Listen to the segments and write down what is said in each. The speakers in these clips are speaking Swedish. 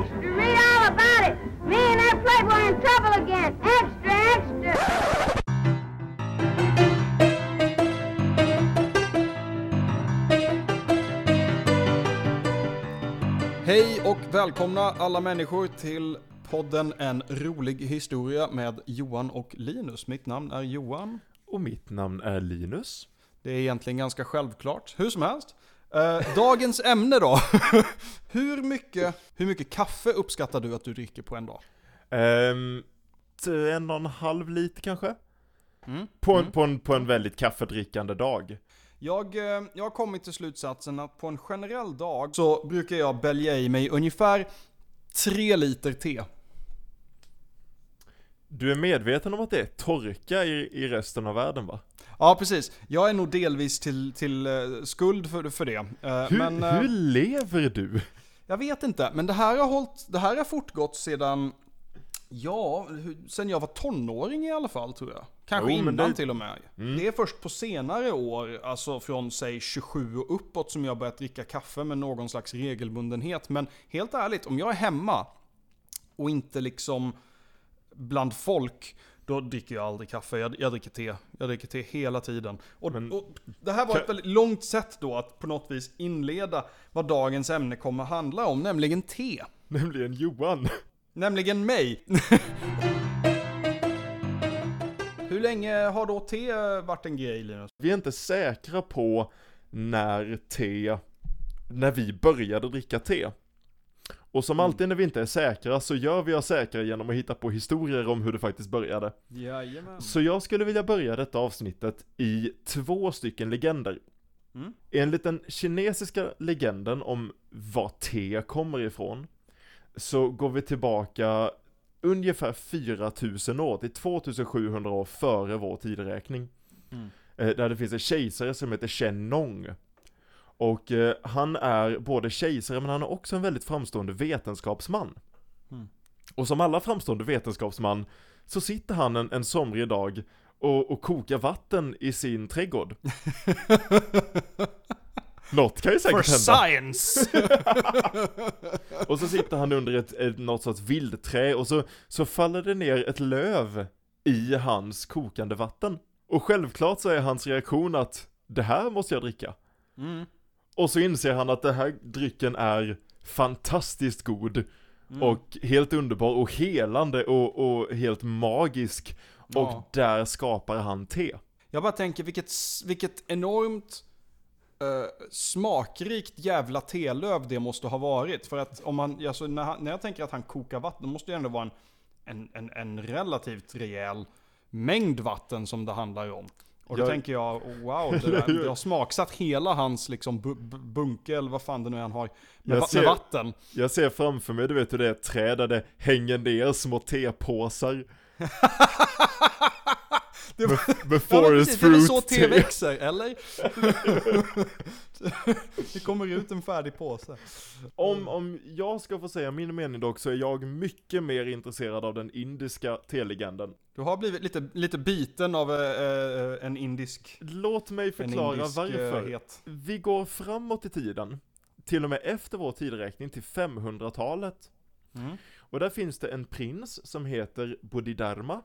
extra, read all about it. Me and that playboy in trouble again. Extra, extra. Hej och välkomna alla människor till podden En rolig historia med Johan och Linus. Mitt namn är Johan. Och mitt namn är Linus. Det är egentligen ganska självklart. Hur som helst. Eh, dagens ämne då. hur, mycket, hur mycket kaffe uppskattar du att du dricker på en dag? T- en och en halv liter kanske? Mm. På, en, Mm. på, en, på en väldigt kaffedrickande dag. Jag, eh, jag har kommit till slutsatsen att på en generell dag så brukar jag bälja i mig ungefär tre liter te. Du är medveten om att det är torka i, i resten av världen va? Ja, precis. Jag är nog delvis till, till eh, skuld för, för det. Eh, Hur, men, eh, hur lever du? Jag vet inte, men det här har hållit, det här har fortgått sedan, ja, sen jag var tonåring i alla fall tror jag. Kanske Jo, innan det- till och med. Det är först på senare år, alltså från säg 27 och uppåt som jag börjat dricka kaffe med någon slags regelbundenhet. Men helt ärligt, om jag är hemma och inte liksom bland folk, då dricker jag aldrig kaffe. Jag, jag dricker te. Jag dricker te hela tiden. Och, Men- och det här var ett väldigt långt sätt då att på något vis inleda vad dagens ämne kommer att handla om, nämligen te. Nämligen Johan. Nämligen mig. Hur länge har då te varit en grej Linus? Vi är inte säkra på när te, när vi började dricka te. Och som alltid när vi inte är säkra så gör vi oss säkra genom att hitta på historier om hur det faktiskt började. Jajamän. Så jag skulle vilja börja detta avsnittet i två stycken legender. Mm. Enligt den kinesiska legenden om var te kommer ifrån, så går vi tillbaka ungefär 4000 år, till 2700 år före vår tideräkning. Mm. Eh, Där det finns en kejsare som heter Shen Nong. Och eh, han är både kejsare men han är också en väldigt framstående vetenskapsman. Mm. Och som alla framstående vetenskapsman så sitter han en, en somrig dag och, och kokar vatten i sin trädgård. Något kan ju For säkert hända. science! Och så sitter han under ett, ett något sorts vildträ och så, så faller det ner ett löv i hans kokande vatten. Och självklart så är hans reaktion att det här måste jag dricka. Mm. Och så inser han att den här drycken är fantastiskt god Mm. och helt underbar och helande och, och helt magisk. Ja. Och där skapar han te. Jag bara tänker vilket, vilket enormt eh, smakrikt jävla telöv det måste ha varit. För att om man, alltså, när, han, när jag tänker att han kokar vatten, då måste det ändå vara en, en, en, en relativt rejäl mängd vatten som det handlar om. Och då Jag- tänker jag, wow, det, där, det har smaksatt hela hans liksom bu, bu, bunke eller vad fan det nu är han har med, Jag va, ser- med vatten. Jag ser framför mig, du vet hur det är ett träd där det hänger ner små tepåsar. Det var- med Ja, forest precis, det är väl så fruit te växer, eller? det kommer ut en färdig påse. Om, om jag ska få säga min mening dock så är jag mycket mer intresserad av den indiska telegenden. Du har blivit lite, lite biten av eh, eh, en indisk... Låt mig förklara indisk varför. eh, het. Vi går framåt i tiden, till och med efter vår tideräkning till 500-talet. Mm. Och där finns det en prins som heter Bodhidharma.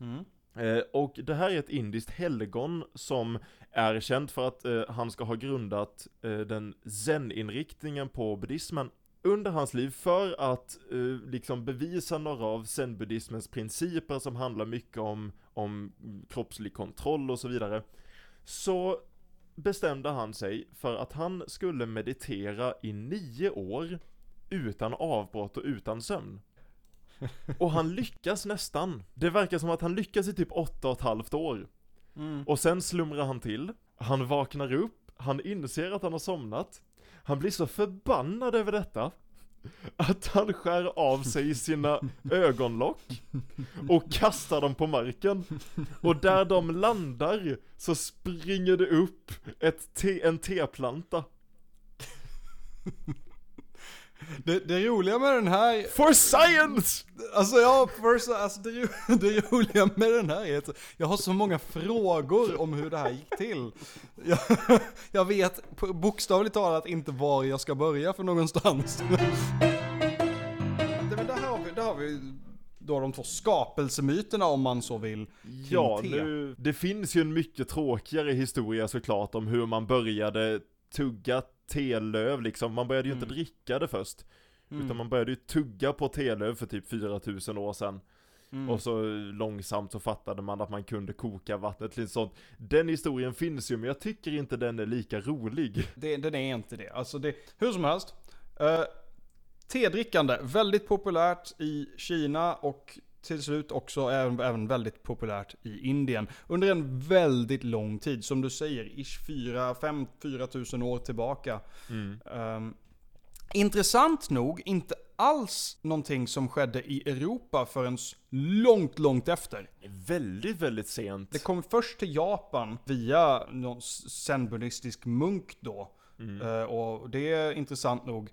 Mm. Eh, och det här är ett indiskt helgon som är känt för att eh, han ska ha grundat eh, den zen-inriktningen på buddhismen under hans liv för att eh, liksom bevisa några av zen-buddhismens principer som handlar mycket om, om kroppslig kontroll och så vidare. Så bestämde han sig för att han skulle meditera i nio år utan avbrott och utan sömn. Och han lyckas nästan. Det verkar som att han lyckas i typ åtta och ett halvt år. Mm. Och sen slumrar han till, han vaknar upp, han inser att han har somnat. Han blir så förbannad över detta att han skär av sig sina ögonlock och kastar dem på marken. Och där de landar så springer det upp ett te, en teplanta. Det, det roliga med den här, For science! alltså ja, first, alltså det, det roliga med den här är att jag har så många frågor om hur det här gick till. Jag, jag vet bokstavligt talat inte var jag ska börja för någonstans. då de två skapelsemyterna om man så vill. Ja, nu, det finns ju en mycket tråkigare historia såklart om hur man började tugga telöv liksom. Man började ju inte Mm. dricka det först. Mm. Utan man började ju tugga på telöv för typ 4000 år sedan. Mm. Och så långsamt så fattade man att man kunde koka vattnet till sånt. Den historien finns ju, men jag tycker inte den är lika rolig. Det, den är inte det. Alltså det, hur som helst. Uh, tedrickande, väldigt populärt i Kina och till slut också även, även väldigt populärt i Indien. Under en väldigt lång tid, som du säger, ish 4-5-4 tusen år tillbaka. Mm. Ehm, intressant nog, inte alls någonting som skedde i Europa förrän långt, långt efter. Väldigt, väldigt sent. Det kom först till Japan via någon zen-buddhistisk munk då. Mm. Eh, och det är intressant nog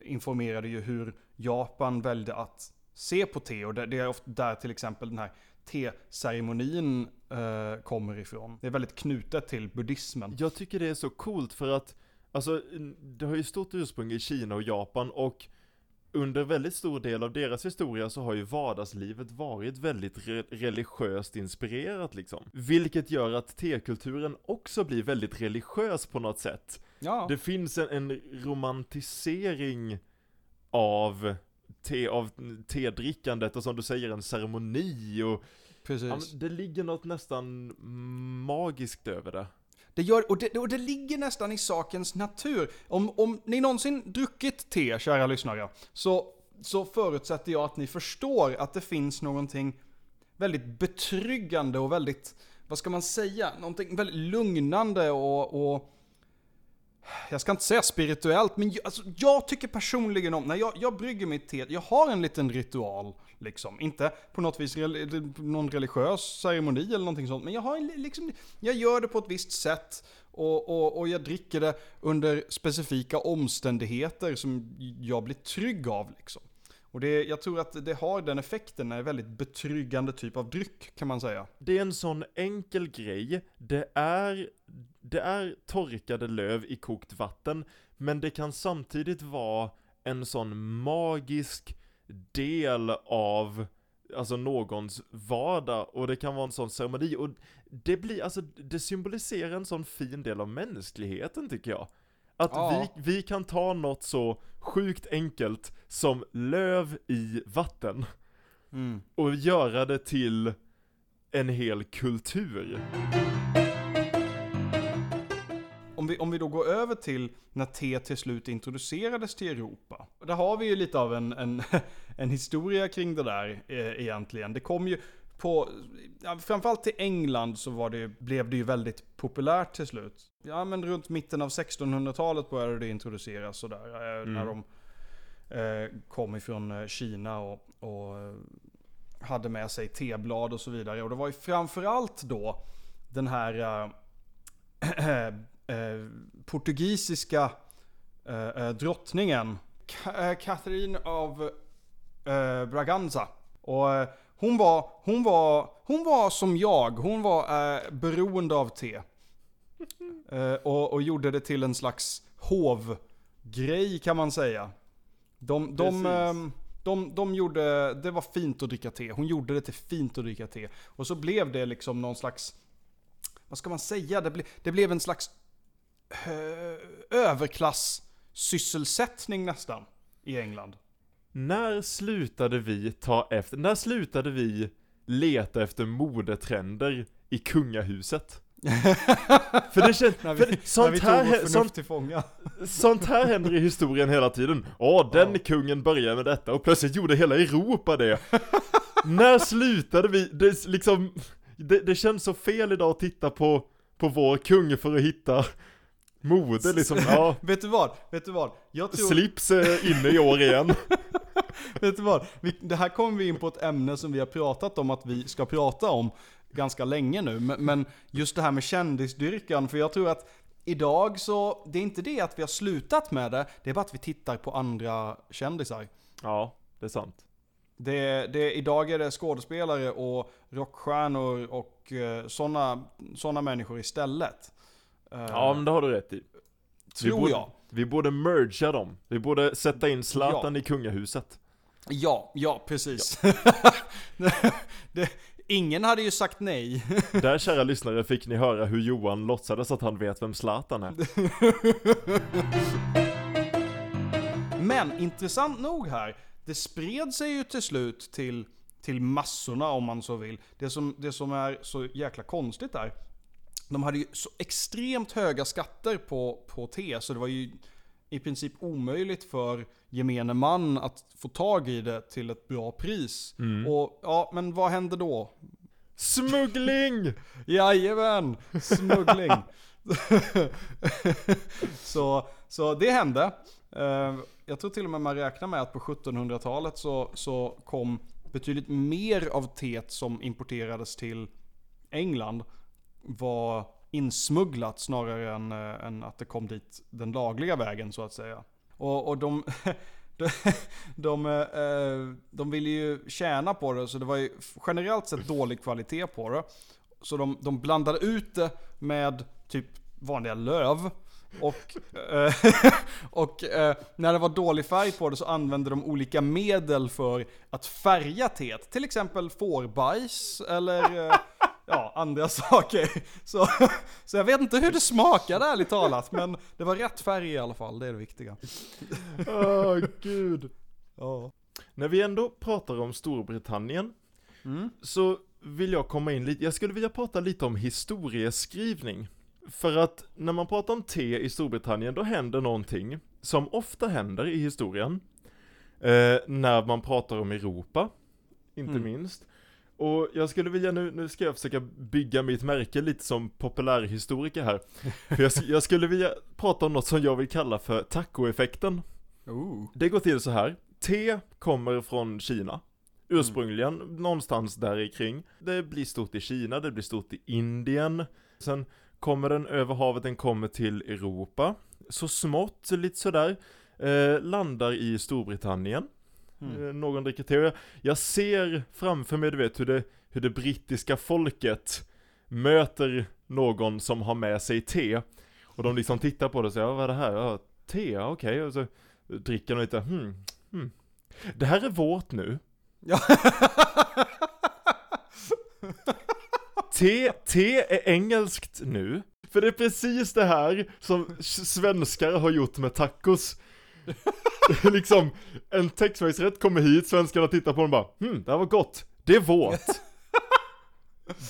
informerade ju hur Japan välde att se på te. Och det, är ofta där till exempel den här teceremonin eh, kommer ifrån. Det är väldigt knutet till buddhismen. Jag tycker det är så coolt för att, alltså, det har ju stort ursprung i Kina och Japan och under väldigt stor del av deras historia så har ju vardagslivet varit väldigt re- religiöst inspirerat liksom. Vilket gör att tekulturen också blir väldigt religiös på något sätt. Ja, Det finns en, en romantisering av te, av tedrickandet och som du säger en ceremoni och precis. ja, det ligger något nästan magiskt över det. Det gör, och det, och det ligger nästan i sakens natur. Om, om ni någonsin druckit te, kära lyssnare, så, så förutsätter jag att ni förstår att det finns någonting väldigt betryggande och väldigt, vad ska man säga, någonting väldigt lugnande och, och jag ska inte säga spirituellt, men jag, alltså, jag tycker personligen om, när jag, jag brygger mitt te, jag har en liten ritual, liksom. Inte på något vis någon religiös ceremoni eller någonting sånt, men jag har en, liksom, jag gör det på ett visst sätt. Och, och, och jag dricker det under specifika omständigheter som jag blir trygg av liksom. Och det, jag tror att det har den effekten, en väldigt betryggande typ av dryck kan man säga. Det är en sån enkel grej, det är, det är torkade löv i kokt vatten, men det kan samtidigt vara en sån magisk del av alltså någons vardag och det kan vara en sån ceremoni och det blir, alltså det symboliserar en sån fin del av mänskligheten tycker jag. Att Ja. vi, vi kan ta något så sjukt enkelt som löv i vatten och göra det till en hel kultur. Om vi, om vi då går över till när te till slut introducerades till Europa. Där har vi ju lite av en, en, en historia kring det där eh, egentligen. Det kom ju på, ja, framförallt till England så var det, blev det ju väldigt populärt till slut. Ja men runt mitten av 1600-talet började det introduceras sådär. Eh, Mm. När de eh, kom ifrån eh, Kina och, och eh, hade med sig teblad och så vidare. Och det var ju framförallt då den här eh, eh, portugisiska eh, drottningen Ka- Catherine av Braganza. Och hon var, hon var, hon var som jag, hon var eh, beroende av te. Eh, och, och gjorde det till en slags hovgrej kan man säga. De, de, Precis. ehm, de, de gjorde, det var fint att dricka te. Hon gjorde det till fint att dricka te. Och så blev det liksom någon slags, vad ska man säga? Det, ble, det blev en slags eh, överklass-sysselsättning nästan i England. När slutade vi ta efter, när slutade vi leta efter modetrender i kungahuset? För det känns, När för vi, sånt, när vi här, sånt, sånt här händer i historien hela tiden. Åh, den Ja. kungen började med detta och plötsligt gjorde hela Europa det. när slutade vi, det liksom, det, det känns så fel idag att titta på, på vår kung för att hitta mode liksom. Ja, Vet du vad? Vet du vad? Jag tror, slips är inne i år igen. Vet du vad? Vi, det här kommer vi in på ett ämne som vi har pratat om att vi ska prata om ganska länge nu. Men, just det här med kändisdyrkan, för jag tror att idag så, det är inte det att vi har slutat med det, det är bara att vi tittar på andra kändisar. Ja, det är sant. Det, det, idag är det skådespelare och rockstjärnor och uh, sådana såna människor istället. Eh, Ja, men det har du rätt i. tror borde- jag. Vi borde mergea dem. Vi borde sätta in Zlatan i kungahuset. Ja, ja precis. det, ingen hade ju sagt nej. Där kära lyssnare fick ni höra hur Johan låtsades att han vet vem Zlatan är. Men intressant nog här, det spred sig ju till slut till, till massorna om man så vill. Det som, det som är så jäkla konstigt där, de hade ju så extremt höga skatter på, på te, så det var ju i princip omöjligt för gemene man att få tag i det till ett bra pris. Och ja, men vad hände då? Smuggling! Jajamän, smuggling. så, så det hände. Eh, Jag tror till och med man räknar med att på 1700-talet så, så kom betydligt mer av teet som importerades till England var insmugglat snarare än, eh, än att det kom dit den lagliga vägen så att säga. Och, och de, de, de, eh, de ville ju tjäna på det så det var ju generellt sett dålig kvalitet på det. Så de, de blandade ut det med typ vanliga löv. Och, eh, och eh, när det var dålig färg på det så använde de olika medel för att färga teet. Till exempel fårbajs eller ja, andra saker. Så, så jag vet inte hur det smakade ärligt talat, men det var rätt färg i alla fall, det är det viktiga. Åh gud. Ja. När vi ändå pratar om Storbritannien Mm. så vill jag komma in lite, jag skulle vilja prata lite om historieskrivning. För att när man pratar om te i Storbritannien då händer någonting som ofta händer i historien. Eh, när man pratar om Europa, inte Mm. minst. Och jag skulle vilja nu, nu ska jag försöka bygga mitt märke lite som populärhistoriker här. För jag, jag skulle vilja prata om något som jag vill kalla för tacoeffekten. Ooh. Det går till så här. Te kommer från Kina. Ursprungligen någonstans där kring. Det blir stort i Kina, det blir stort i Indien. Sen kommer den över havet, den kommer till Europa. Så smått, lite sådär. Eh, landar i Storbritannien. Mm. Eh, någon dricker te. Jag, jag ser framför mig, du vet, hur det, hur det brittiska folket möter någon som har med sig te. Och de liksom tittar på det och säger, ja, vad är det här? Ja, te, okej. Och så dricker de lite, hmm, hmm. Det här är vårt nu. Ja. Te, te är engelskt nu. För det är precis det här som svenskar har gjort med tacos. liksom, en Tex-Mex-rätt kommer hit, svenskarna tittar på den och bara hmm, det här var gott. Det är vårt.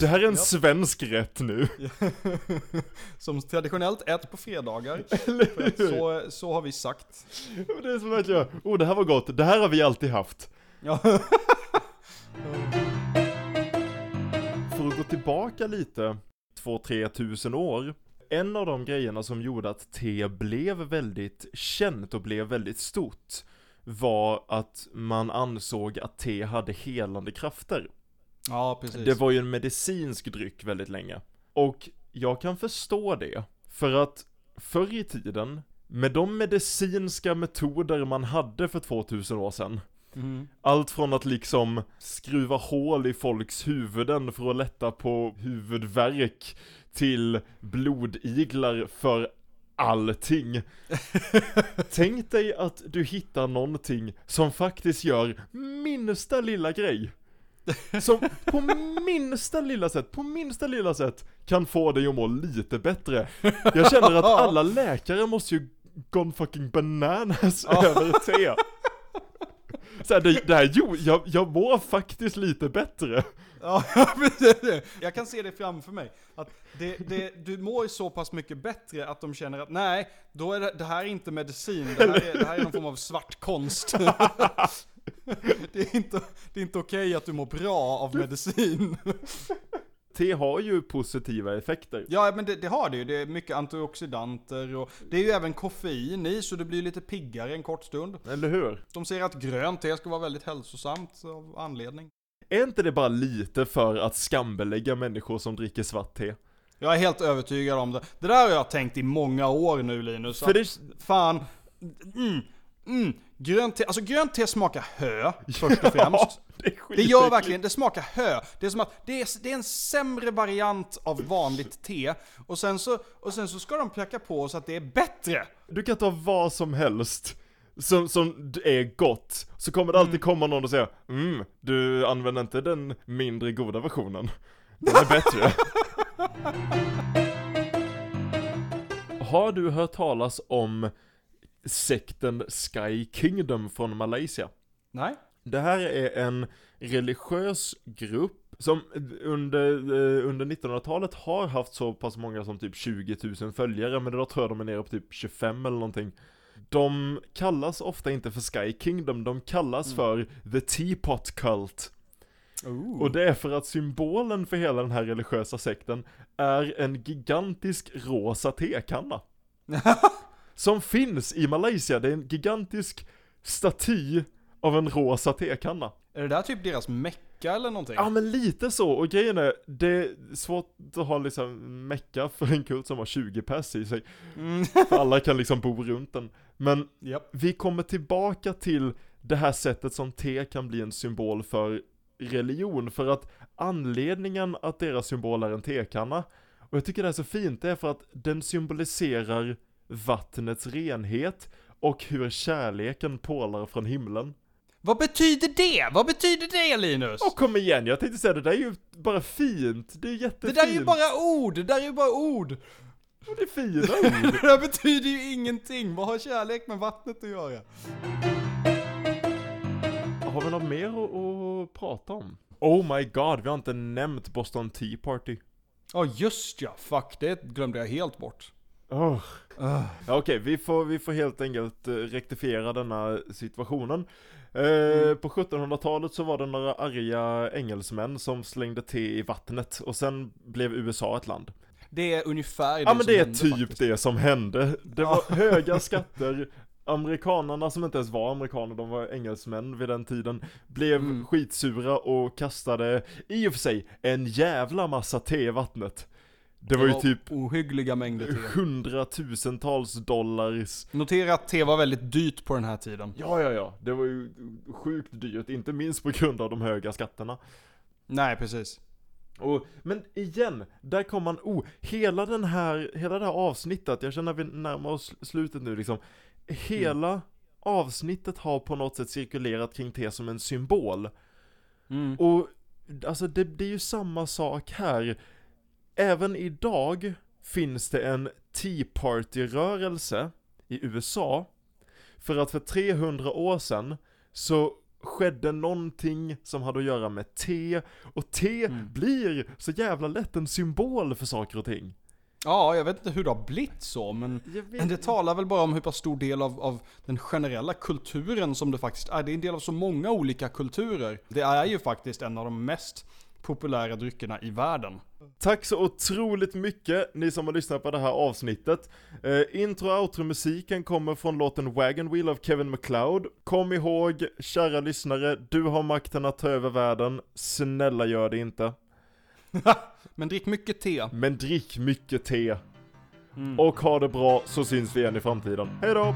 Det här är en svensk rätt nu. Som traditionellt äts på fredagar. Att så, så har vi sagt. Det är som verkligen, oh det här var gott, det här har vi alltid haft. Ja. För att gå tillbaka lite, 2-3 tusen år. En av de grejerna som gjorde att te blev väldigt känt och blev väldigt stort var att man ansåg att te hade helande krafter. ja, precis. Det var ju en medicinsk dryck väldigt länge. Och jag kan förstå det, för att förr i tiden, med de medicinska metoder man hade för 2000 år sedan, Mhm. allt från att liksom skruva hål i folks huvuden för att lätta på huvudvärk till blodiglar för allting. Tänk dig att du hittar någonting som faktiskt gör minsta lilla grej. Som på minsta lilla sätt, på minsta lilla sätt kan få dig att må lite bättre. Jag känner att alla läkare måste ju gone fucking bananas över te. Så här, det, det här, jo, jag, jag mår faktiskt lite bättre. Ja. Jag kan se det framför mig. Att det, det, du mår så pass mycket bättre att de känner att nej, då är det, det här är inte medicin, det här är, det här är någon form av svart konst. Det är inte, det är inte okej att du mår bra av medicin. Te har ju positiva effekter. Ja, men det, det har det ju. Det är mycket antioxidanter och det är ju även koffein i, så du blir lite piggare en kort stund. Eller hur? De säger att grönt te ska vara väldigt hälsosamt av anledning. Är inte det bara lite för att skambelägga människor som dricker svart te? Jag är helt övertygad om det. Det där har jag tänkt i många år nu Linus. För det, Fan. Mm. Mm. Grönt te, alltså grönt te smakar hö, först och främst. det, är Det skitäckligt. gör verkligen, det smakar hö. Det är som att det är, det är en sämre variant av vanligt te. Och sen så, och sen så ska de packa på så att det är bättre. Du kan ta vad som helst. som, som är gott, så kommer det alltid Mm. komma någon och säga mm, du använder inte den mindre goda versionen. Den är bättre. Har du hört talas om sekten Sky Kingdom från Malaysia? Nej? Det här är en religiös grupp som under, eh, under 1900-talet har haft så pass många som typ 20 000 följare, men idag tror jag de är nere på typ 25 eller någonting. De kallas ofta inte för Sky Kingdom, de kallas Mm. för The Teapot Cult. Ooh. Och det är för att symbolen för hela den här religiösa sekten är en gigantisk rosa tekanna. Som finns i Malaysia, det är en gigantisk staty av en rosa tekanna. Är det där typ deras mecka eller någonting? Ja men lite så, och grejen är, det är svårt att ha liksom mecka för en kult som har 20 pers i sig. Mm. För alla kan liksom bo runt den. Men Japp. vi kommer tillbaka till det här sättet som te kan bli en symbol för religion. För att anledningen att deras symbol är en tekanna, och jag tycker det är så fint, det är för att den symboliserar vattnets renhet och hur kärleken pålar från himlen. Vad betyder det? Vad betyder det Linus? Åh kom igen, jag tänkte säga det där är ju bara fint, det är det jättefint. där är ju bara ord, det där är ju bara ord. Och det är fina ord. det där betyder ju ingenting. Vad har kärlek med vattnet att göra? Har vi något mer att, att prata om? Oh my god, vi har inte nämnt Boston Tea Party. Ja just ja, fuck det glömde jag helt bort. Oh. Ja, Okej, vi, får, vi får helt enkelt eh, rektifiera denna situationen. Eh, Mm. På 1700-talet så var det några arga engelsmän som slängde te i vattnet och sen blev USA ett land. Det är ungefär det Ja men det är typ faktiskt. det som hände. Det var höga skatter, amerikanerna som inte ens var amerikaner, de var engelsmän vid den tiden, blev Mm. skitsura och kastade, i och för sig, en jävla massa te i vattnet. Det var ju typ ohyggliga mängder te. hundratusentals dollars. Notera att te var väldigt dyrt på den här tiden. Ja, ja, ja. Det var ju sjukt dyrt, inte minst på grund av de höga skatterna. Nej, precis. Och, men igen, där kom man, oh, hela den här, hela det här avsnittet, jag känner att vi närmar oss slutet nu liksom. Hela avsnittet har på något sätt cirkulerat kring te som en symbol. Mm. Och alltså det, det är ju samma sak här. Även idag finns det en Tea Party-rörelse i USA. För att för 300 år sedan så skedde någonting som hade att göra med te. Och te Mm. blir så jävla lätt en symbol för saker och ting. Ja, jag vet inte hur det har blivit så, men det talar väl bara om hur pass stor del av, av den generella kulturen som det faktiskt är. Det är en del av så många olika kulturer. Det är ju faktiskt en av de mest populära dryckerna i världen. Tack så otroligt mycket ni som har lyssnat på det här avsnittet. Eh, intro och outro-musiken kommer från låten Wagon Wheel av Kevin McLeod. Kom ihåg, kära lyssnare, du har makten att ta över världen. Snälla gör det inte. Men drick mycket te. Men drick mycket te. Mm. Och ha det bra så syns vi igen i framtiden. Hej då!